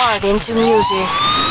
Into music.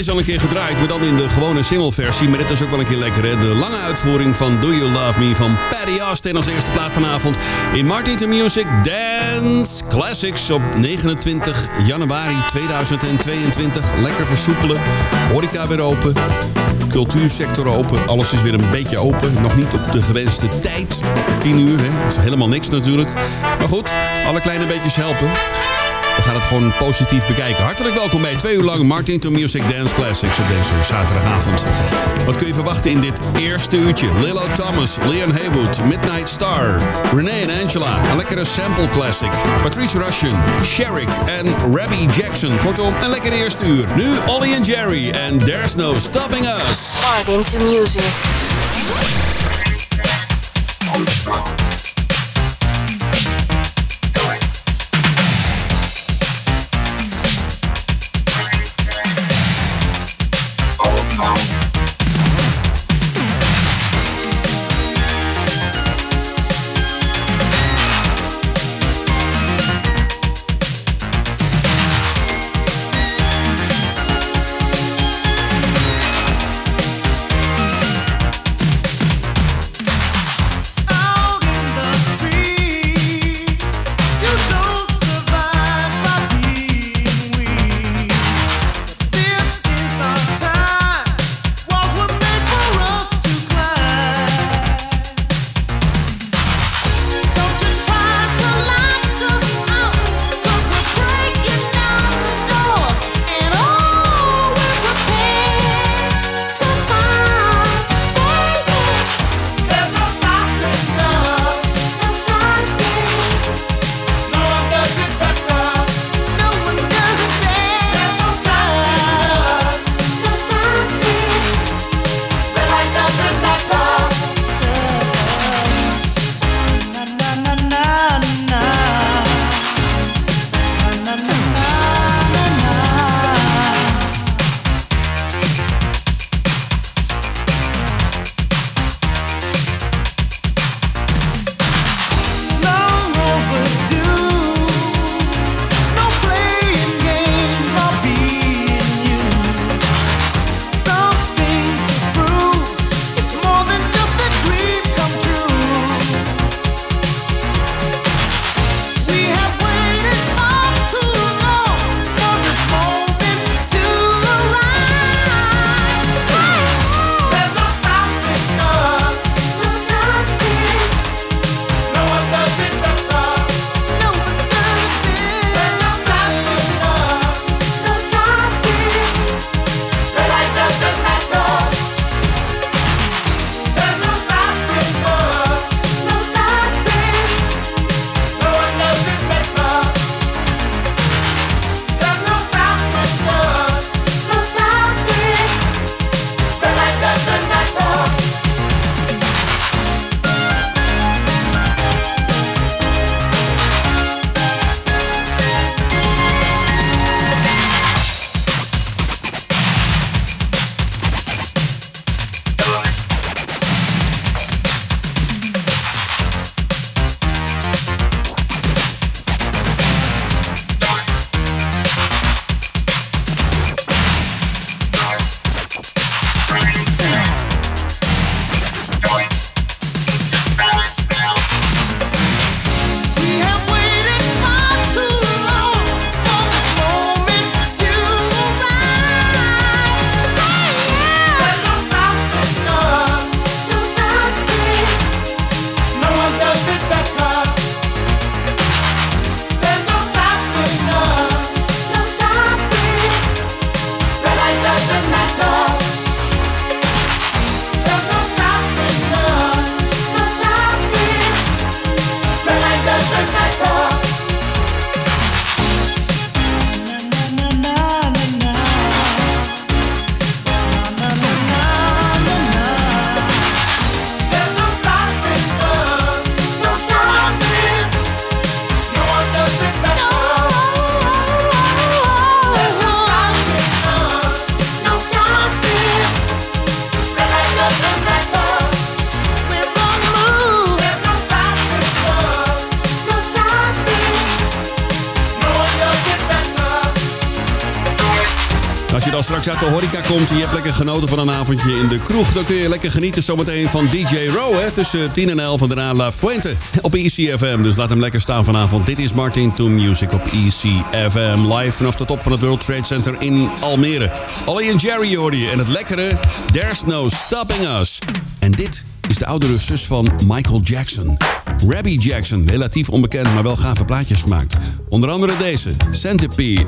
Deze al een keer gedraaid, maar dan in de gewone singleversie. Maar dit is ook wel een keer lekker, hè? De lange uitvoering van Do You Love Me van Paddy Austin als eerste plaat vanavond. In Martin to Music Dance Classics op 29 januari 2022. Lekker versoepelen. Horeca weer open. Cultuursector open. Alles is weer een beetje open. Nog niet op de gewenste tijd. 10 uur, hè? Dat is helemaal niks natuurlijk. Maar goed, alle kleine beetjes helpen. We gaan het gewoon positief bekijken. Hartelijk welkom bij twee uur lang Martin to Music Dance Classics op deze zaterdagavond. Wat kun je verwachten in dit eerste uurtje? Lilo Thomas, Leon Haywood, Midnight Star, Renee en Angela, een lekkere sample classic, Patrice Russian, Sherrick en Rabbi Jackson. Kortom, een lekker eerste uur. Nu Ollie en Jerry en There's No Stopping Us. Martin to Music. straks uit de horeca komt en je hebt lekker genoten van een avondje in de kroeg, dan kun je lekker genieten zometeen van DJ Row hè, tussen 10 en 11 en daarna La Fuente op ECFM. Dus laat hem lekker staan vanavond. Dit is Martin to Music op ECFM live vanaf de top van het World Trade Center in Almere. Alleen Jerry hoorde je en het lekkere There's No Stopping Us. En dit is de oudere zus van Michael Jackson. Rabbi Jackson, relatief onbekend, maar wel gave plaatjes gemaakt. Onder andere deze, Centipede.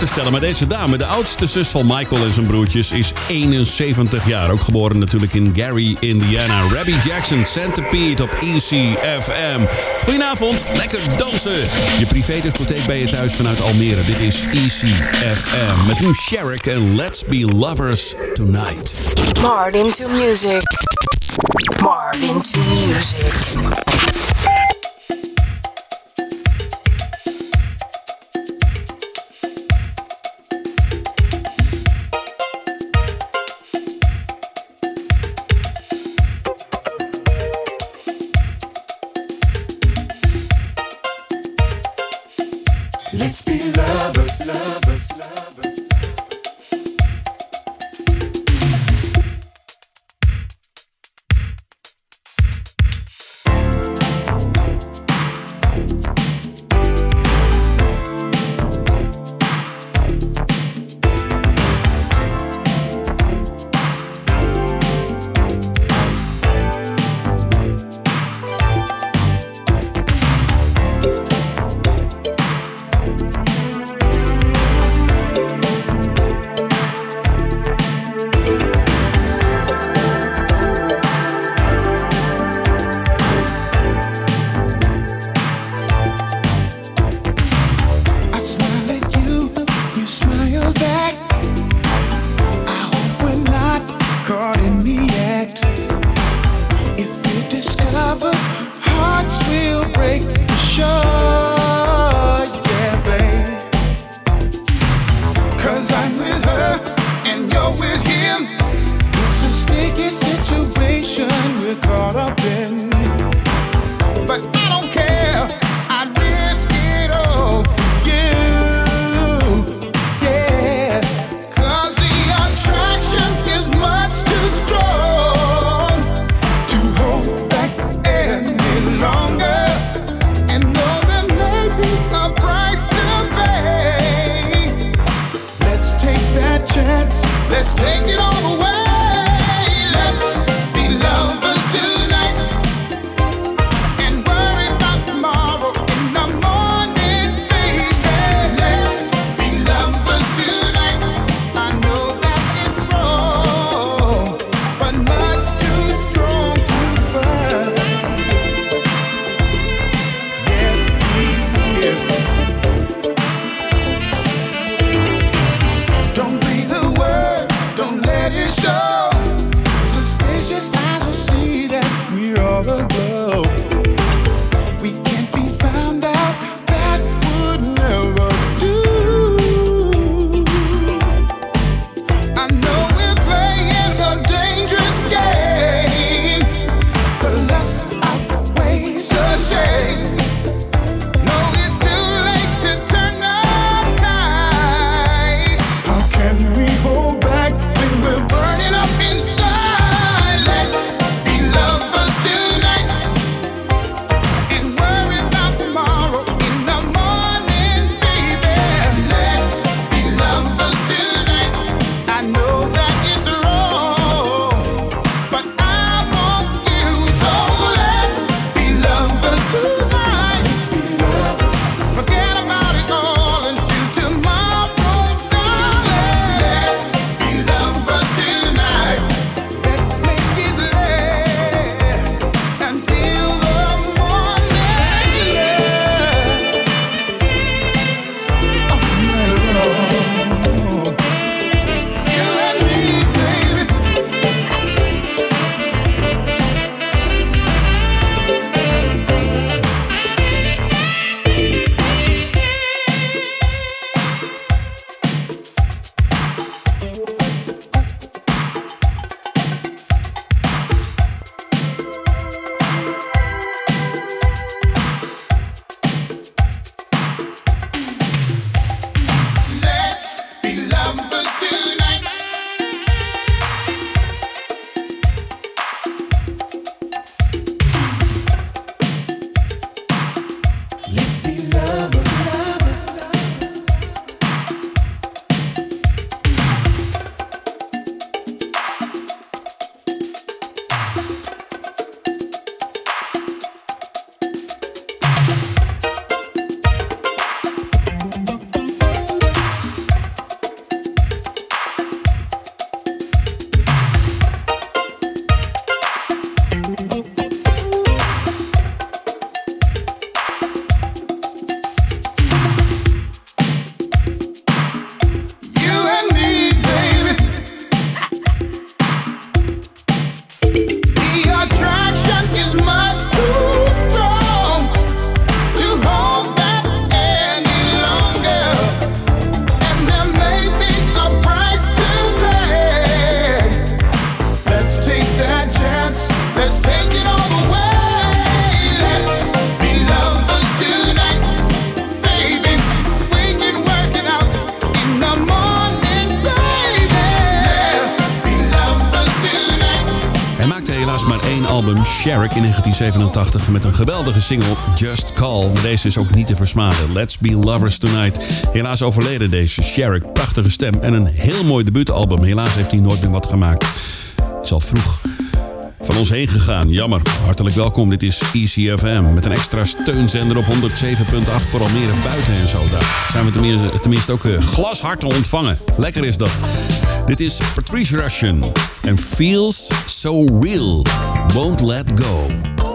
te stellen. Maar deze dame, de oudste zus van Michael en zijn broertjes, is 71 jaar. Ook geboren natuurlijk in Gary, Indiana. Rabbi Jackson, Centipede op ECFM. Goedenavond, lekker dansen. Je privé-discotheek bij je thuis vanuit Almere. Dit is ECFM. Met nu Sherrick en Let's Be Lovers Tonight. Martin to Music. Martin to Music. Let's be lovers, lovers. maar één album, Sherrick, in 1987 met een geweldige single, Just Call. Deze is ook niet te versmaden, Let's Be Lovers Tonight. Helaas overleden deze Sherrick, prachtige stem en een heel mooi debuutalbum. Helaas heeft hij nooit meer wat gemaakt. Het is al vroeg van ons heen gegaan. Jammer. Hartelijk welkom. Dit is ECFM met een extra steunzender op 107.8 voor Almere buiten en zo. Daar zijn we tenminste ook eh, glashard te ontvangen. Lekker is dat. Dit is Patrice Russian en Feels So Real. Won't Let Go.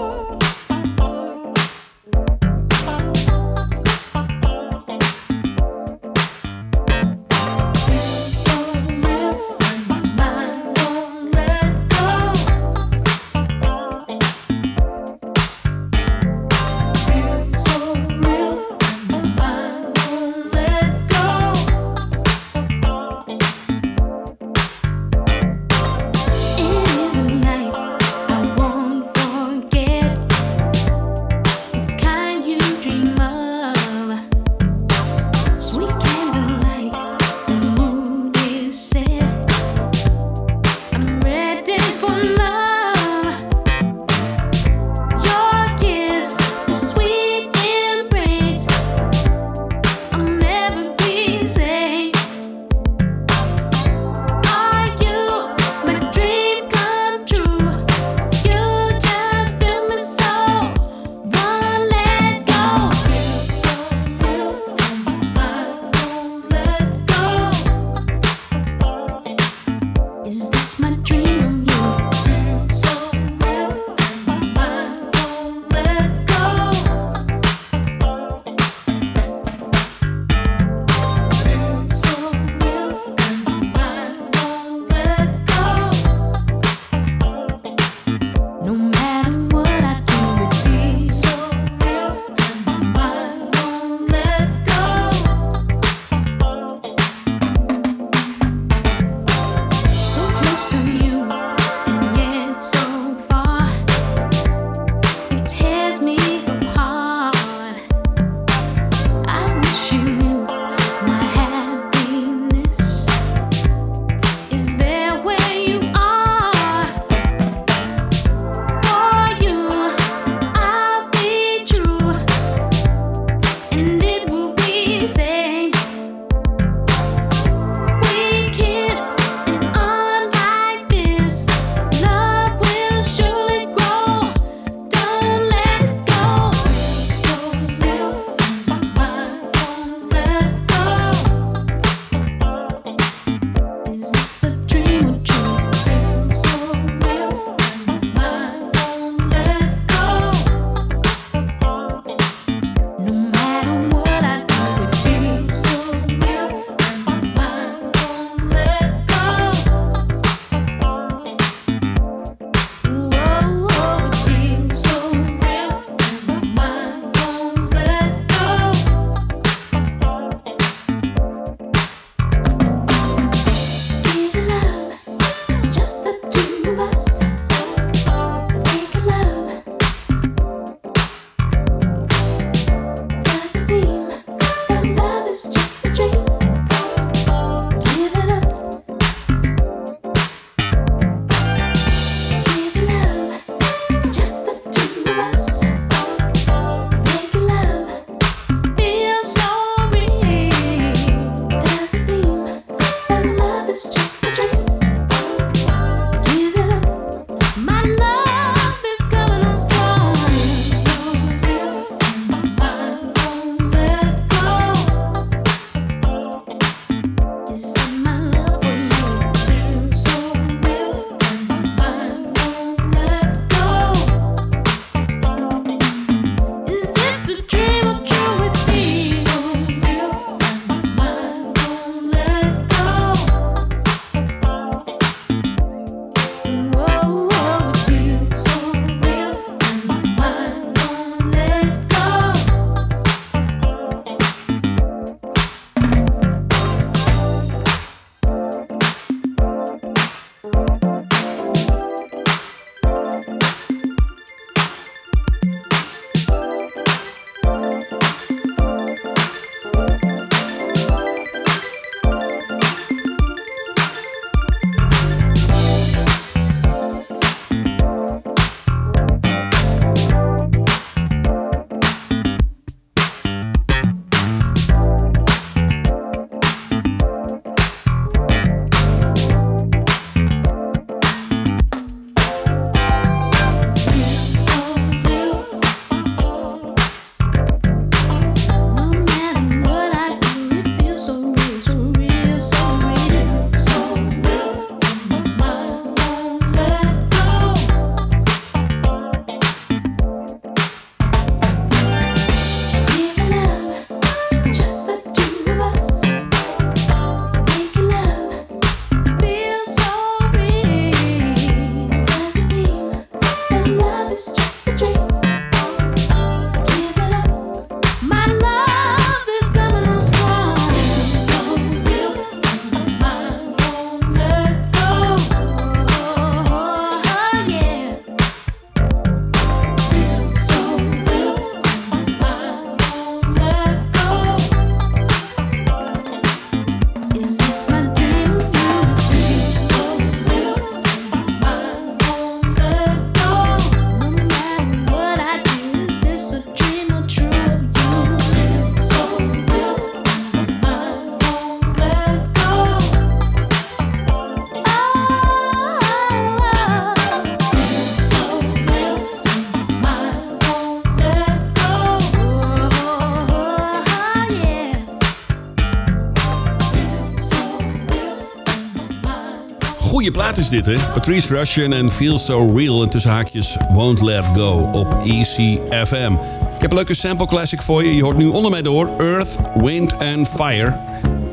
Is dit, hè? Patrice Russian en Feel So Real en tussen haakjes Won't Let Go op ECFM. Ik heb een leuke sample classic voor je. Je hoort nu onder mij door Earth, Wind and Fire.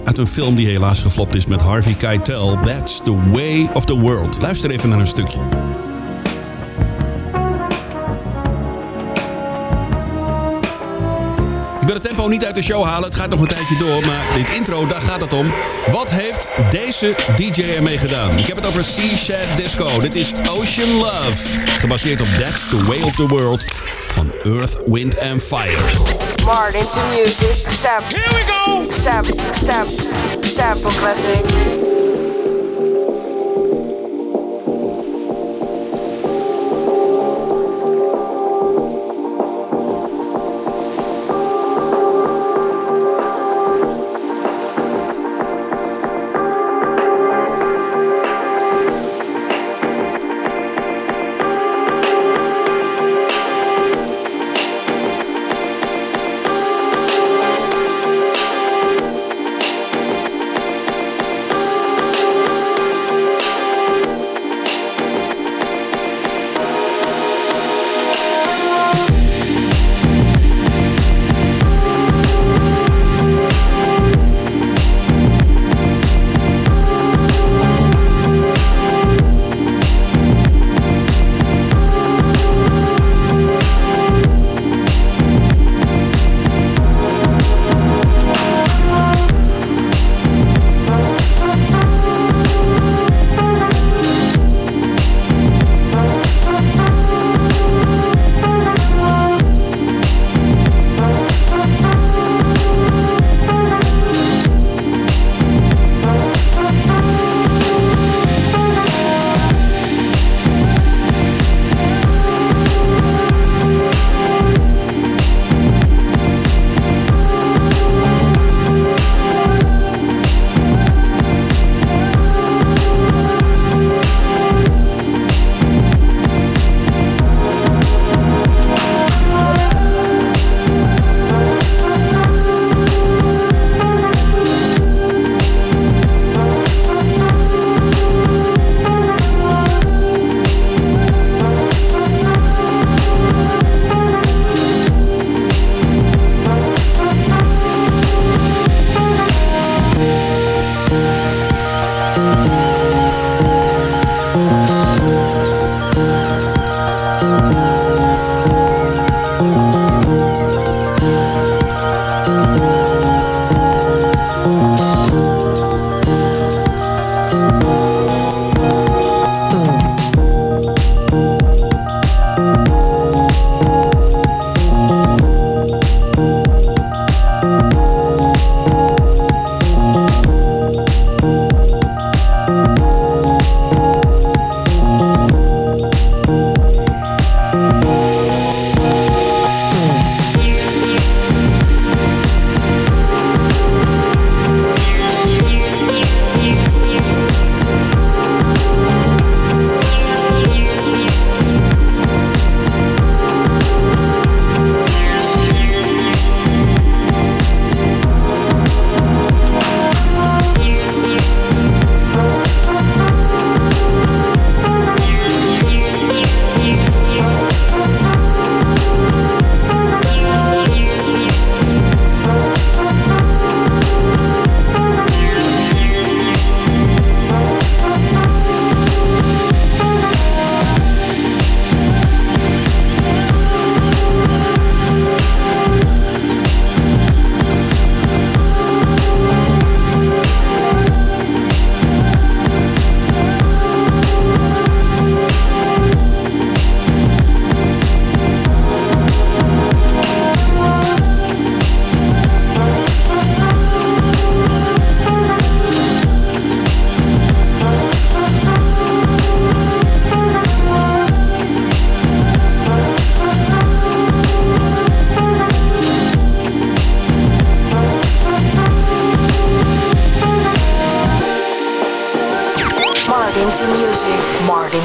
Uit een film die helaas geflopt is met Harvey Keitel. That's the way of the world. Luister even naar een stukje. Tempo niet uit de show halen, het gaat nog een tijdje door. Maar dit intro, daar gaat het om. Wat heeft deze DJ ermee gedaan? Ik heb het over Sea Shed Disco. Dit is Ocean Love. Gebaseerd op That's the Way of the World van Earth, Wind and Fire. Martin to music. Sample. Here we go. Sample. Sample. Sample classic.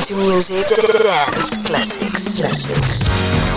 To music. Dance classics. Classics.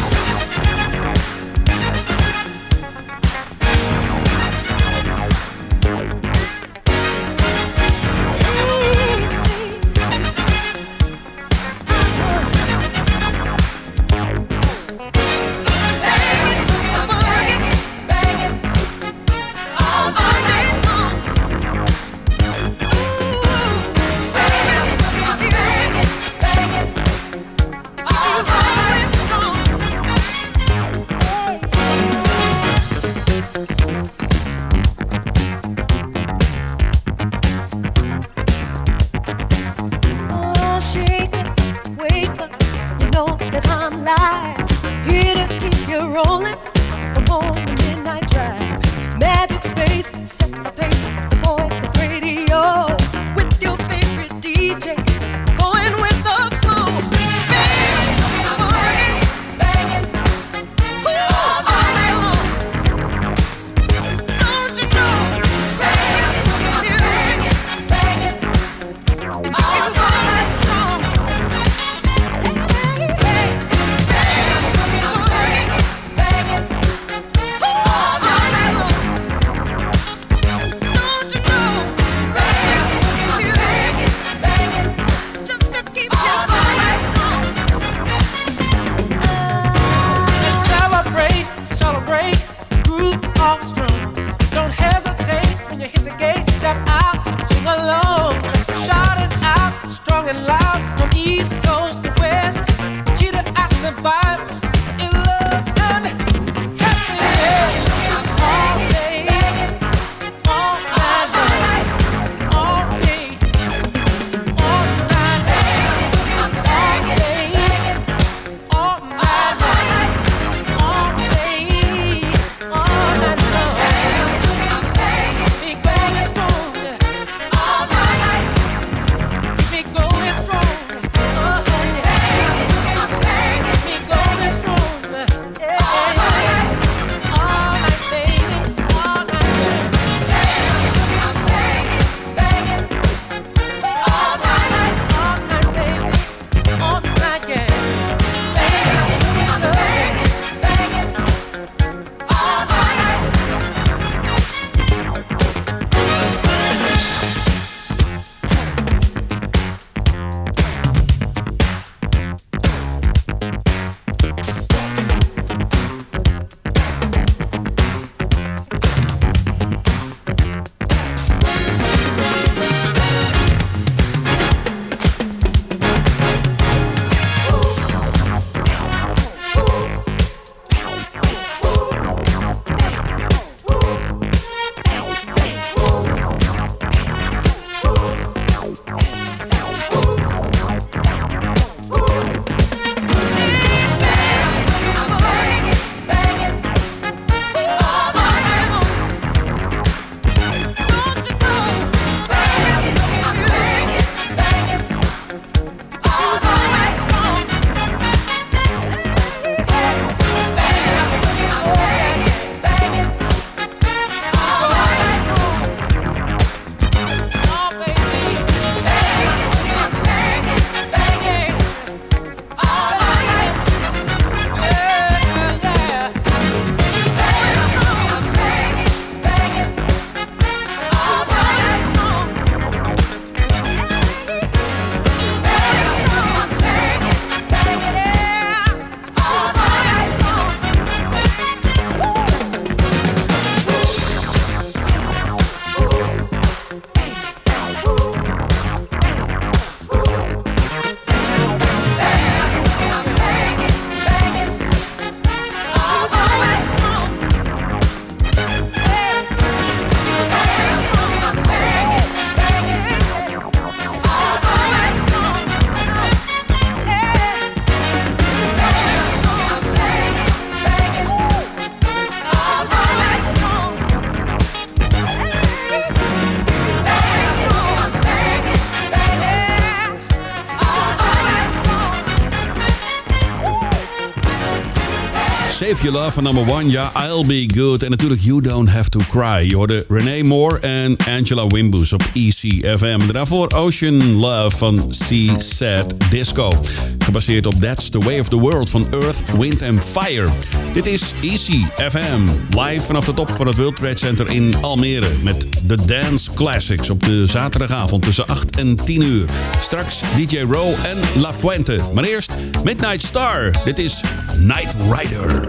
Love van number one. Ja, I'll Be Good. En natuurlijk You Don't Have To Cry. Je hoorde Renee Moore en Angela Wimbush op ECFM. Daarvoor Ocean Love van C-Set Disco. Gebaseerd op That's the Way of the World van Earth, Wind and Fire. Dit is ECFM. Live vanaf de top van het World Trade Center in Almere. Met de Dance Classics op de zaterdagavond tussen 8 en 10 uur. Straks DJ Row en La Fuente. Maar eerst Midnight Star. Dit is Night Rider.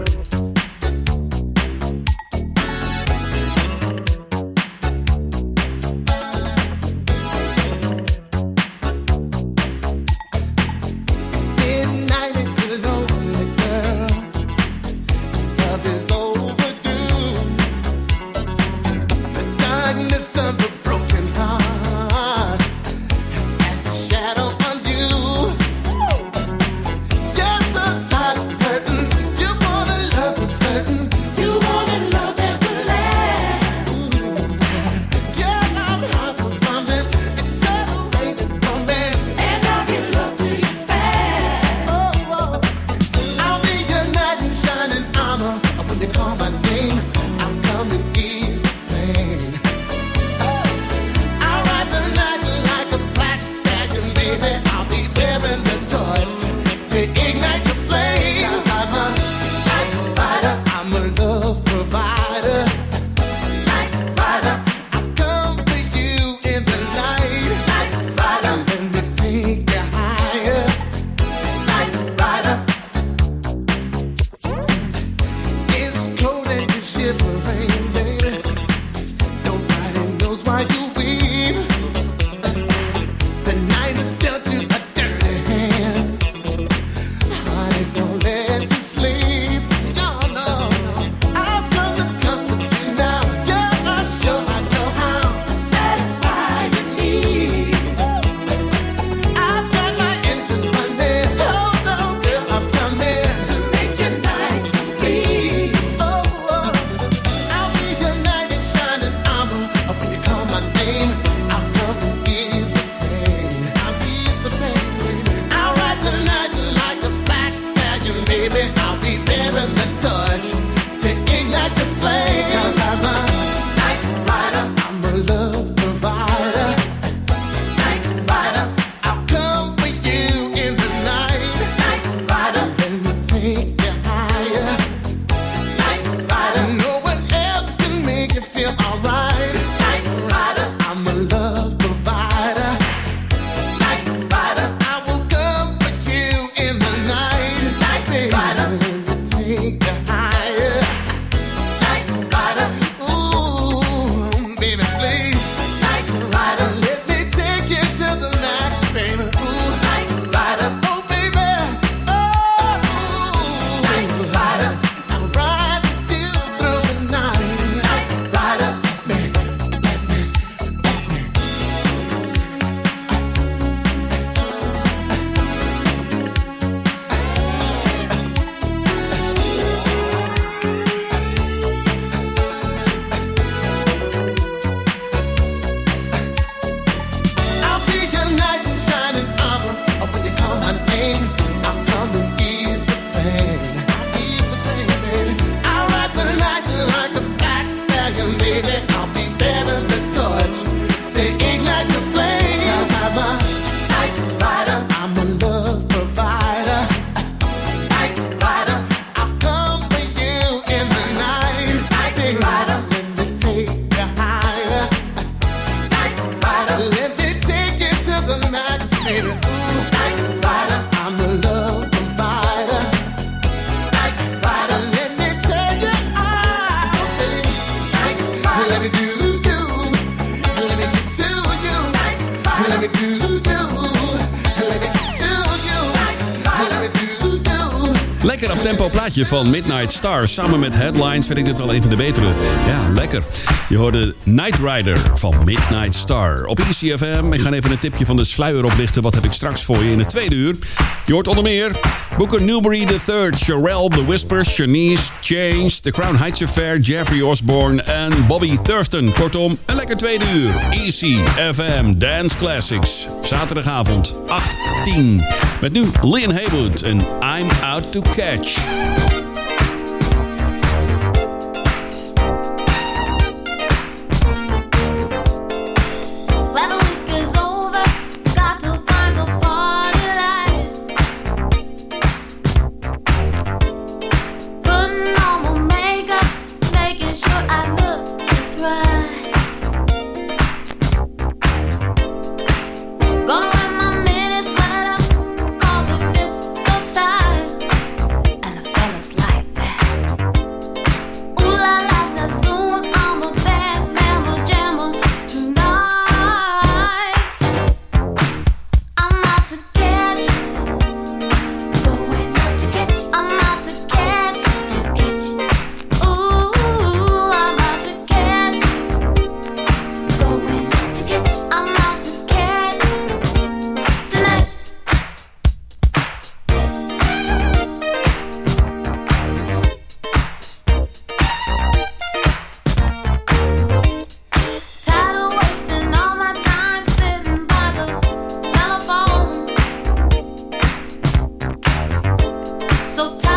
Lekker op tempo plaatje van Midnight Star. Samen met Headlines vind ik dit wel een van de betere. Ja, lekker. Je hoorde Night Rider van Midnight Star. Op ECFM. Ik ga even een tipje van de sluier oplichten. Wat heb ik straks voor je in het tweede uur? Je hoort onder meer Booker Newbury III, Sherelle, The Whispers, Shanice, Change, The Crown Heights Affair, Jeffrey Osborne en Bobby Thurston. Kortom, een lekker tweede uur. ECFM Dance Classics. Zaterdagavond 8, 10. Met nu Leon Haywood en I'm Out to Catch. So tired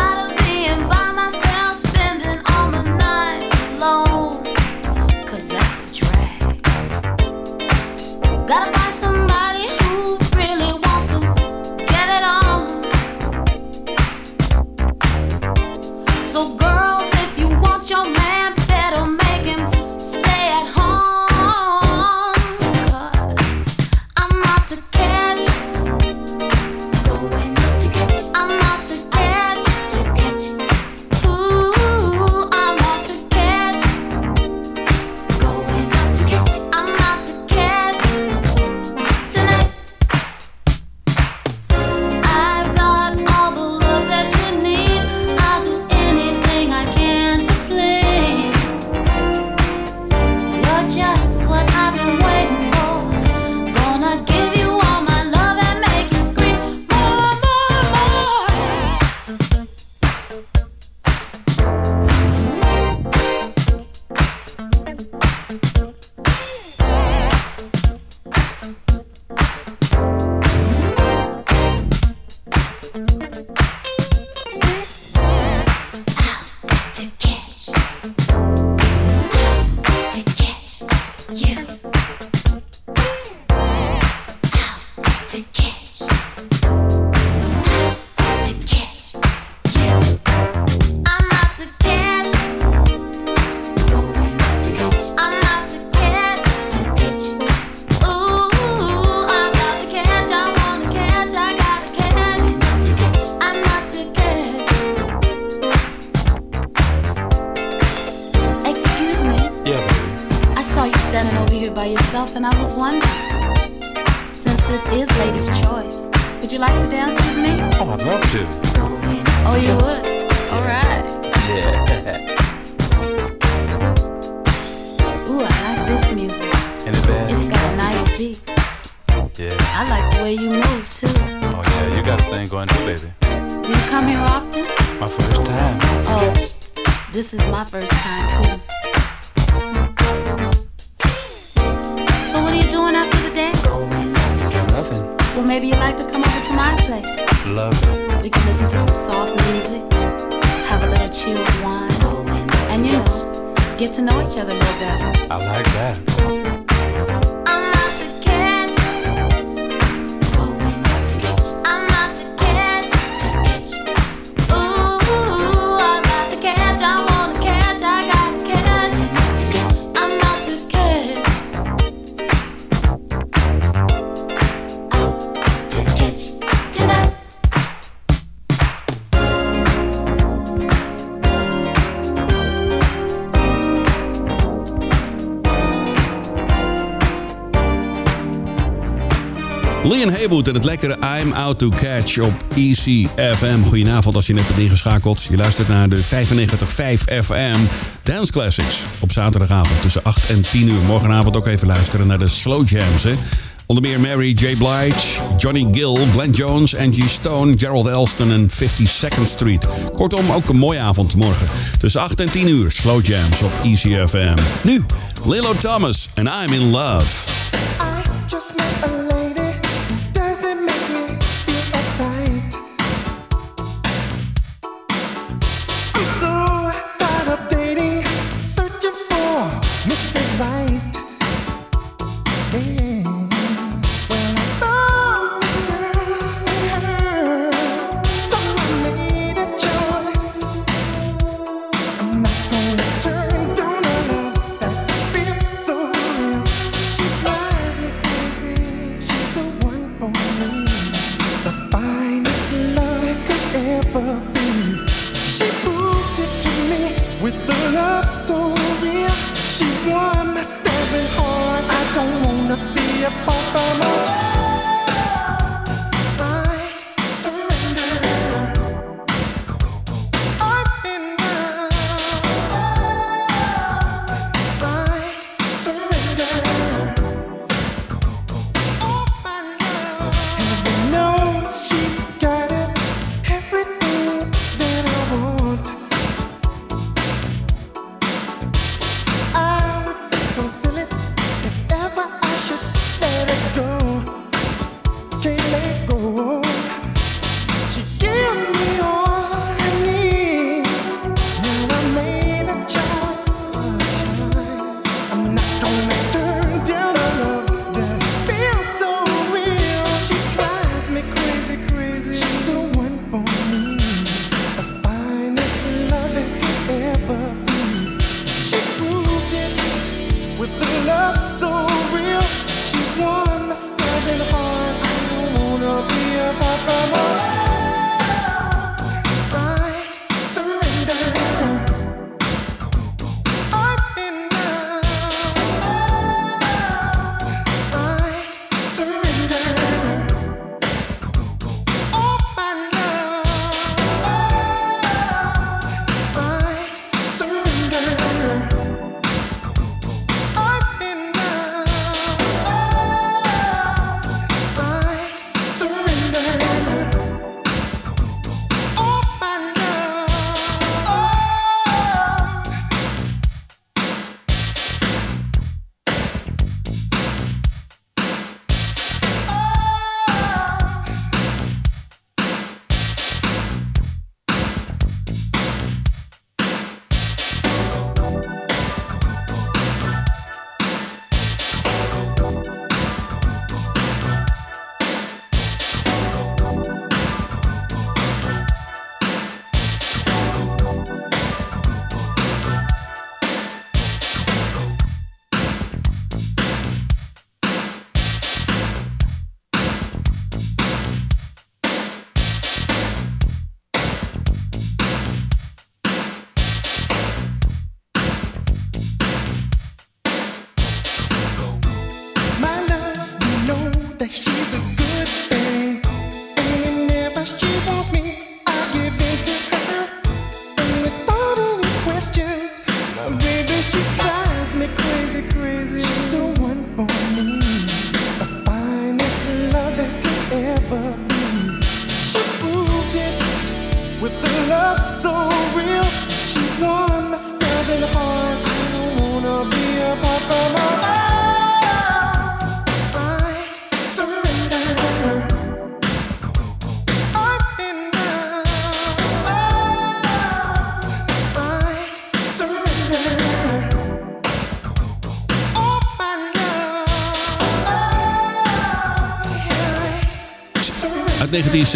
yourself, and I was wondering. Since this is ladies' choice, would you like to dance with me? Oh, I'd love to. Oh, you would? Alright. Yeah. Ooh, I like this music. Ain't it bad? It's got a nice beat. Yeah. I like the way you move, too. Oh, yeah. You got a thing going too, baby. Do you come here often? My first time. Oh, this is my first time, too. Doing after the dance? Nothing. Well, maybe you'd like to come over to my place. Love it. We can listen to some soft music, have a little chilled wine, and you know, get to know each other a little better. I like that. Leon Haywood en het lekkere I'm Out to Catch op ECFM. Goedenavond als je net bent ingeschakeld. Je luistert naar de 95.5 FM Dance Classics. Op zaterdagavond tussen 8 en 10 uur. Morgenavond ook even luisteren naar de Slow Jams. Hè? Onder meer Mary J. Blige, Johnny Gill, Glenn Jones, Angie Stone, Gerald Elston en 52nd Street. Kortom, ook een mooie avond morgen. Tussen 8 en 10 uur, Slow Jams op ECFM. Nu, Lilo Thomas en I'm in Love.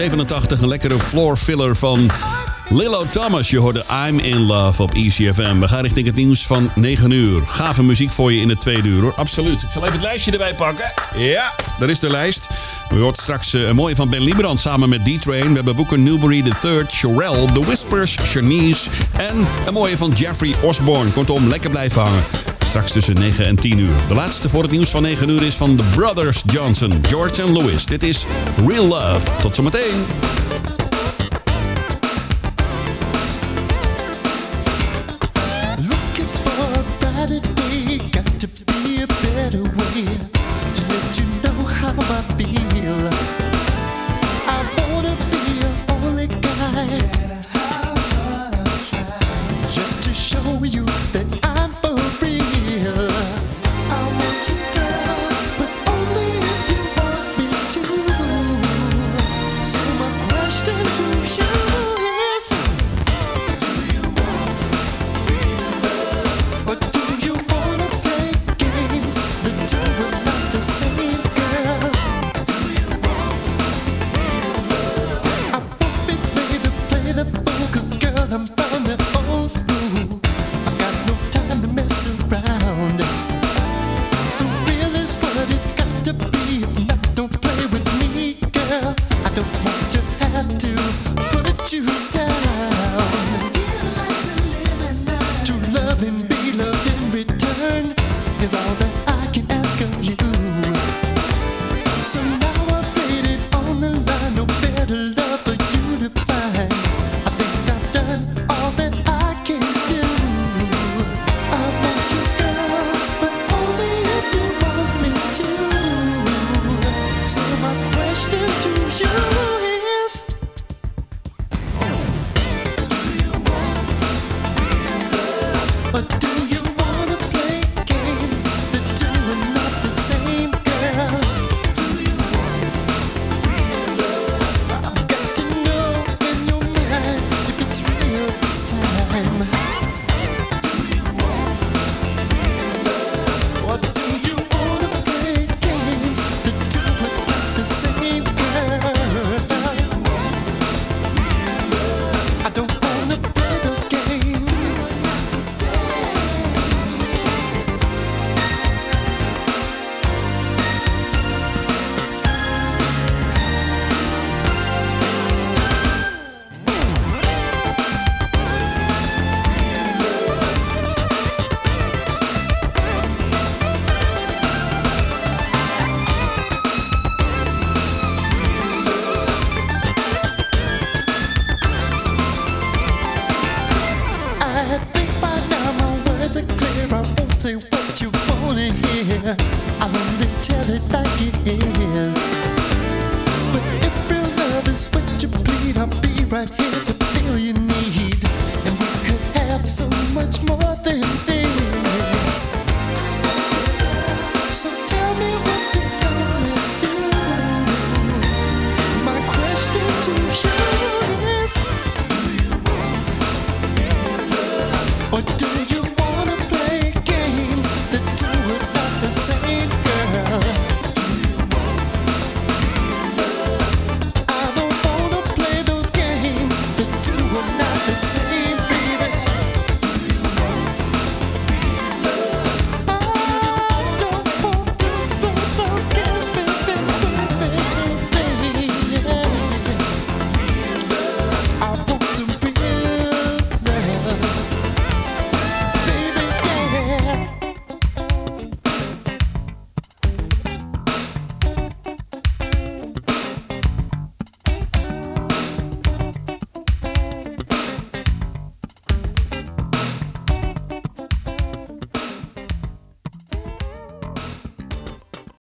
1987 een lekkere floor filler van Lilo Thomas. Je hoorde I'm in Love op ECFM. We gaan richting het nieuws van 9 uur. Gave muziek voor je in het tweede uur hoor. Absoluut. Ik zal even het lijstje erbij pakken. Ja, daar is de lijst. We hoort straks eh, een mooie van Ben Liebrand samen met D-Train. We hebben Booker Newbury III, Sherelle, The Whispers, Shanice en een mooie van Jeffrey Osborne. Kortom, lekker blijven hangen. Straks tussen 9 en 10 uur. De laatste voor het nieuws van 9 uur is van The Brothers Johnson, George en Louis. Dit is Real Love. Tot zometeen.